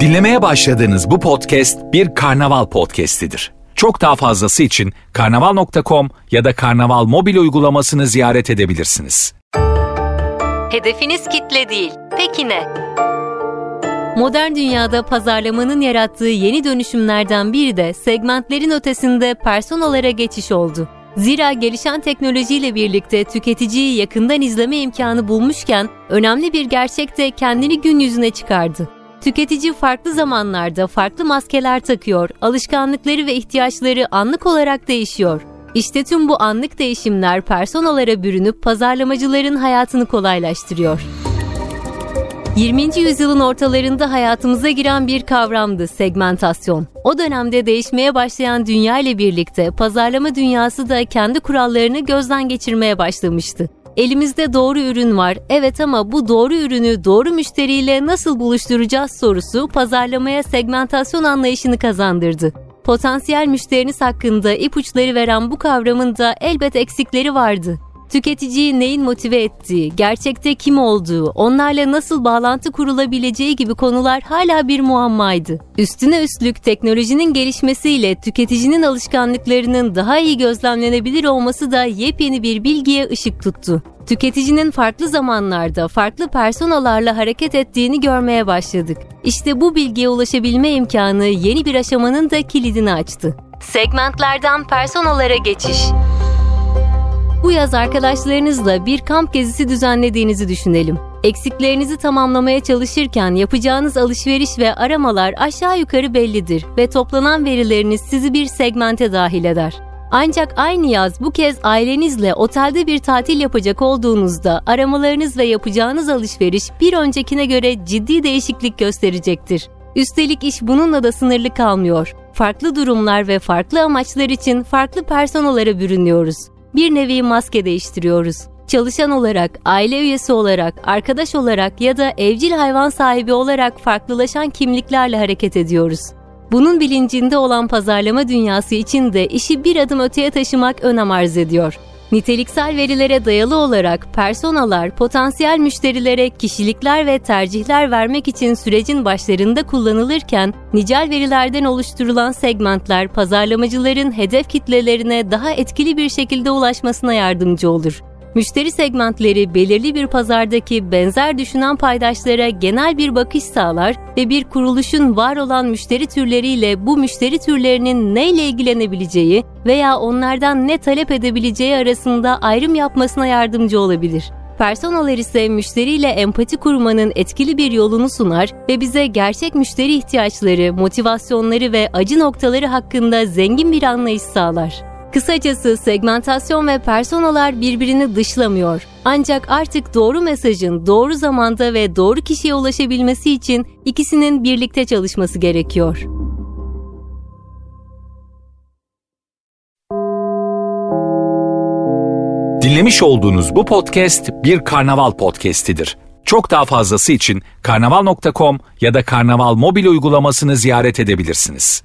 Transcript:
Dinlemeye başladığınız bu podcast bir karnaval podcastidir. Çok daha fazlası için karnaval.com ya da karnaval mobil uygulamasını ziyaret edebilirsiniz. Hedefiniz kitle değil. Peki ne? Modern dünyada pazarlamanın yarattığı yeni dönüşümlerden biri de segmentlerin ötesinde personalara geçiş oldu. Zira gelişen teknolojiyle birlikte tüketiciyi yakından izleme imkanı bulmuşken önemli bir gerçek de kendini gün yüzüne çıkardı. Tüketici farklı zamanlarda farklı maskeler takıyor, alışkanlıkları ve ihtiyaçları anlık olarak değişiyor. İşte tüm bu anlık değişimler personalara bürünüp pazarlamacıların hayatını kolaylaştırıyor. 20. yüzyılın ortalarında hayatımıza giren bir kavramdı segmentasyon. O dönemde değişmeye başlayan dünya ile birlikte pazarlama dünyası da kendi kurallarını gözden geçirmeye başlamıştı. Elimizde doğru ürün var. Evet ama bu doğru ürünü doğru müşteriyle nasıl buluşturacağız sorusu pazarlamaya segmentasyon anlayışını kazandırdı. Potansiyel müşteriniz hakkında ipuçları veren bu kavramın da elbet eksikleri vardı. Tüketiciyi neyin motive ettiği, gerçekte kim olduğu, onlarla nasıl bağlantı kurulabileceği gibi konular hala bir muammaydı. Üstüne üstlük teknolojinin gelişmesiyle tüketicinin alışkanlıklarının daha iyi gözlemlenebilir olması da yepyeni bir bilgiye ışık tuttu. Tüketicinin farklı zamanlarda, farklı personalarla hareket ettiğini görmeye başladık. İşte bu bilgiye ulaşabilme imkanı yeni bir aşamanın da kilidini açtı. Segmentlerden personalara geçiş. Bu yaz arkadaşlarınızla bir kamp gezisi düzenlediğinizi düşünelim. Eksiklerinizi tamamlamaya çalışırken yapacağınız alışveriş ve aramalar aşağı yukarı bellidir ve toplanan verileriniz sizi bir segmente dahil eder. Ancak aynı yaz bu kez ailenizle otelde bir tatil yapacak olduğunuzda aramalarınız ve yapacağınız alışveriş bir öncekine göre ciddi değişiklik gösterecektir. Üstelik iş bununla da sınırlı kalmıyor. Farklı durumlar ve farklı amaçlar için farklı personalara bürünüyoruz bir nevi maske değiştiriyoruz. Çalışan olarak, aile üyesi olarak, arkadaş olarak ya da evcil hayvan sahibi olarak farklılaşan kimliklerle hareket ediyoruz. Bunun bilincinde olan pazarlama dünyası için de işi bir adım öteye taşımak önem arz ediyor. Niteliksel verilere dayalı olarak personalar potansiyel müşterilere kişilikler ve tercihler vermek için sürecin başlarında kullanılırken nicel verilerden oluşturulan segmentler pazarlamacıların hedef kitlelerine daha etkili bir şekilde ulaşmasına yardımcı olur. Müşteri segmentleri belirli bir pazardaki benzer düşünen paydaşlara genel bir bakış sağlar ve bir kuruluşun var olan müşteri türleriyle bu müşteri türlerinin neyle ilgilenebileceği veya onlardan ne talep edebileceği arasında ayrım yapmasına yardımcı olabilir. Personalar ise müşteriyle empati kurmanın etkili bir yolunu sunar ve bize gerçek müşteri ihtiyaçları, motivasyonları ve acı noktaları hakkında zengin bir anlayış sağlar. Kısacası segmentasyon ve personalar birbirini dışlamıyor. Ancak artık doğru mesajın doğru zamanda ve doğru kişiye ulaşabilmesi için ikisinin birlikte çalışması gerekiyor. Dinlemiş olduğunuz bu podcast bir karnaval podcastidir. Çok daha fazlası için karnaval.com ya da karnaval mobil uygulamasını ziyaret edebilirsiniz.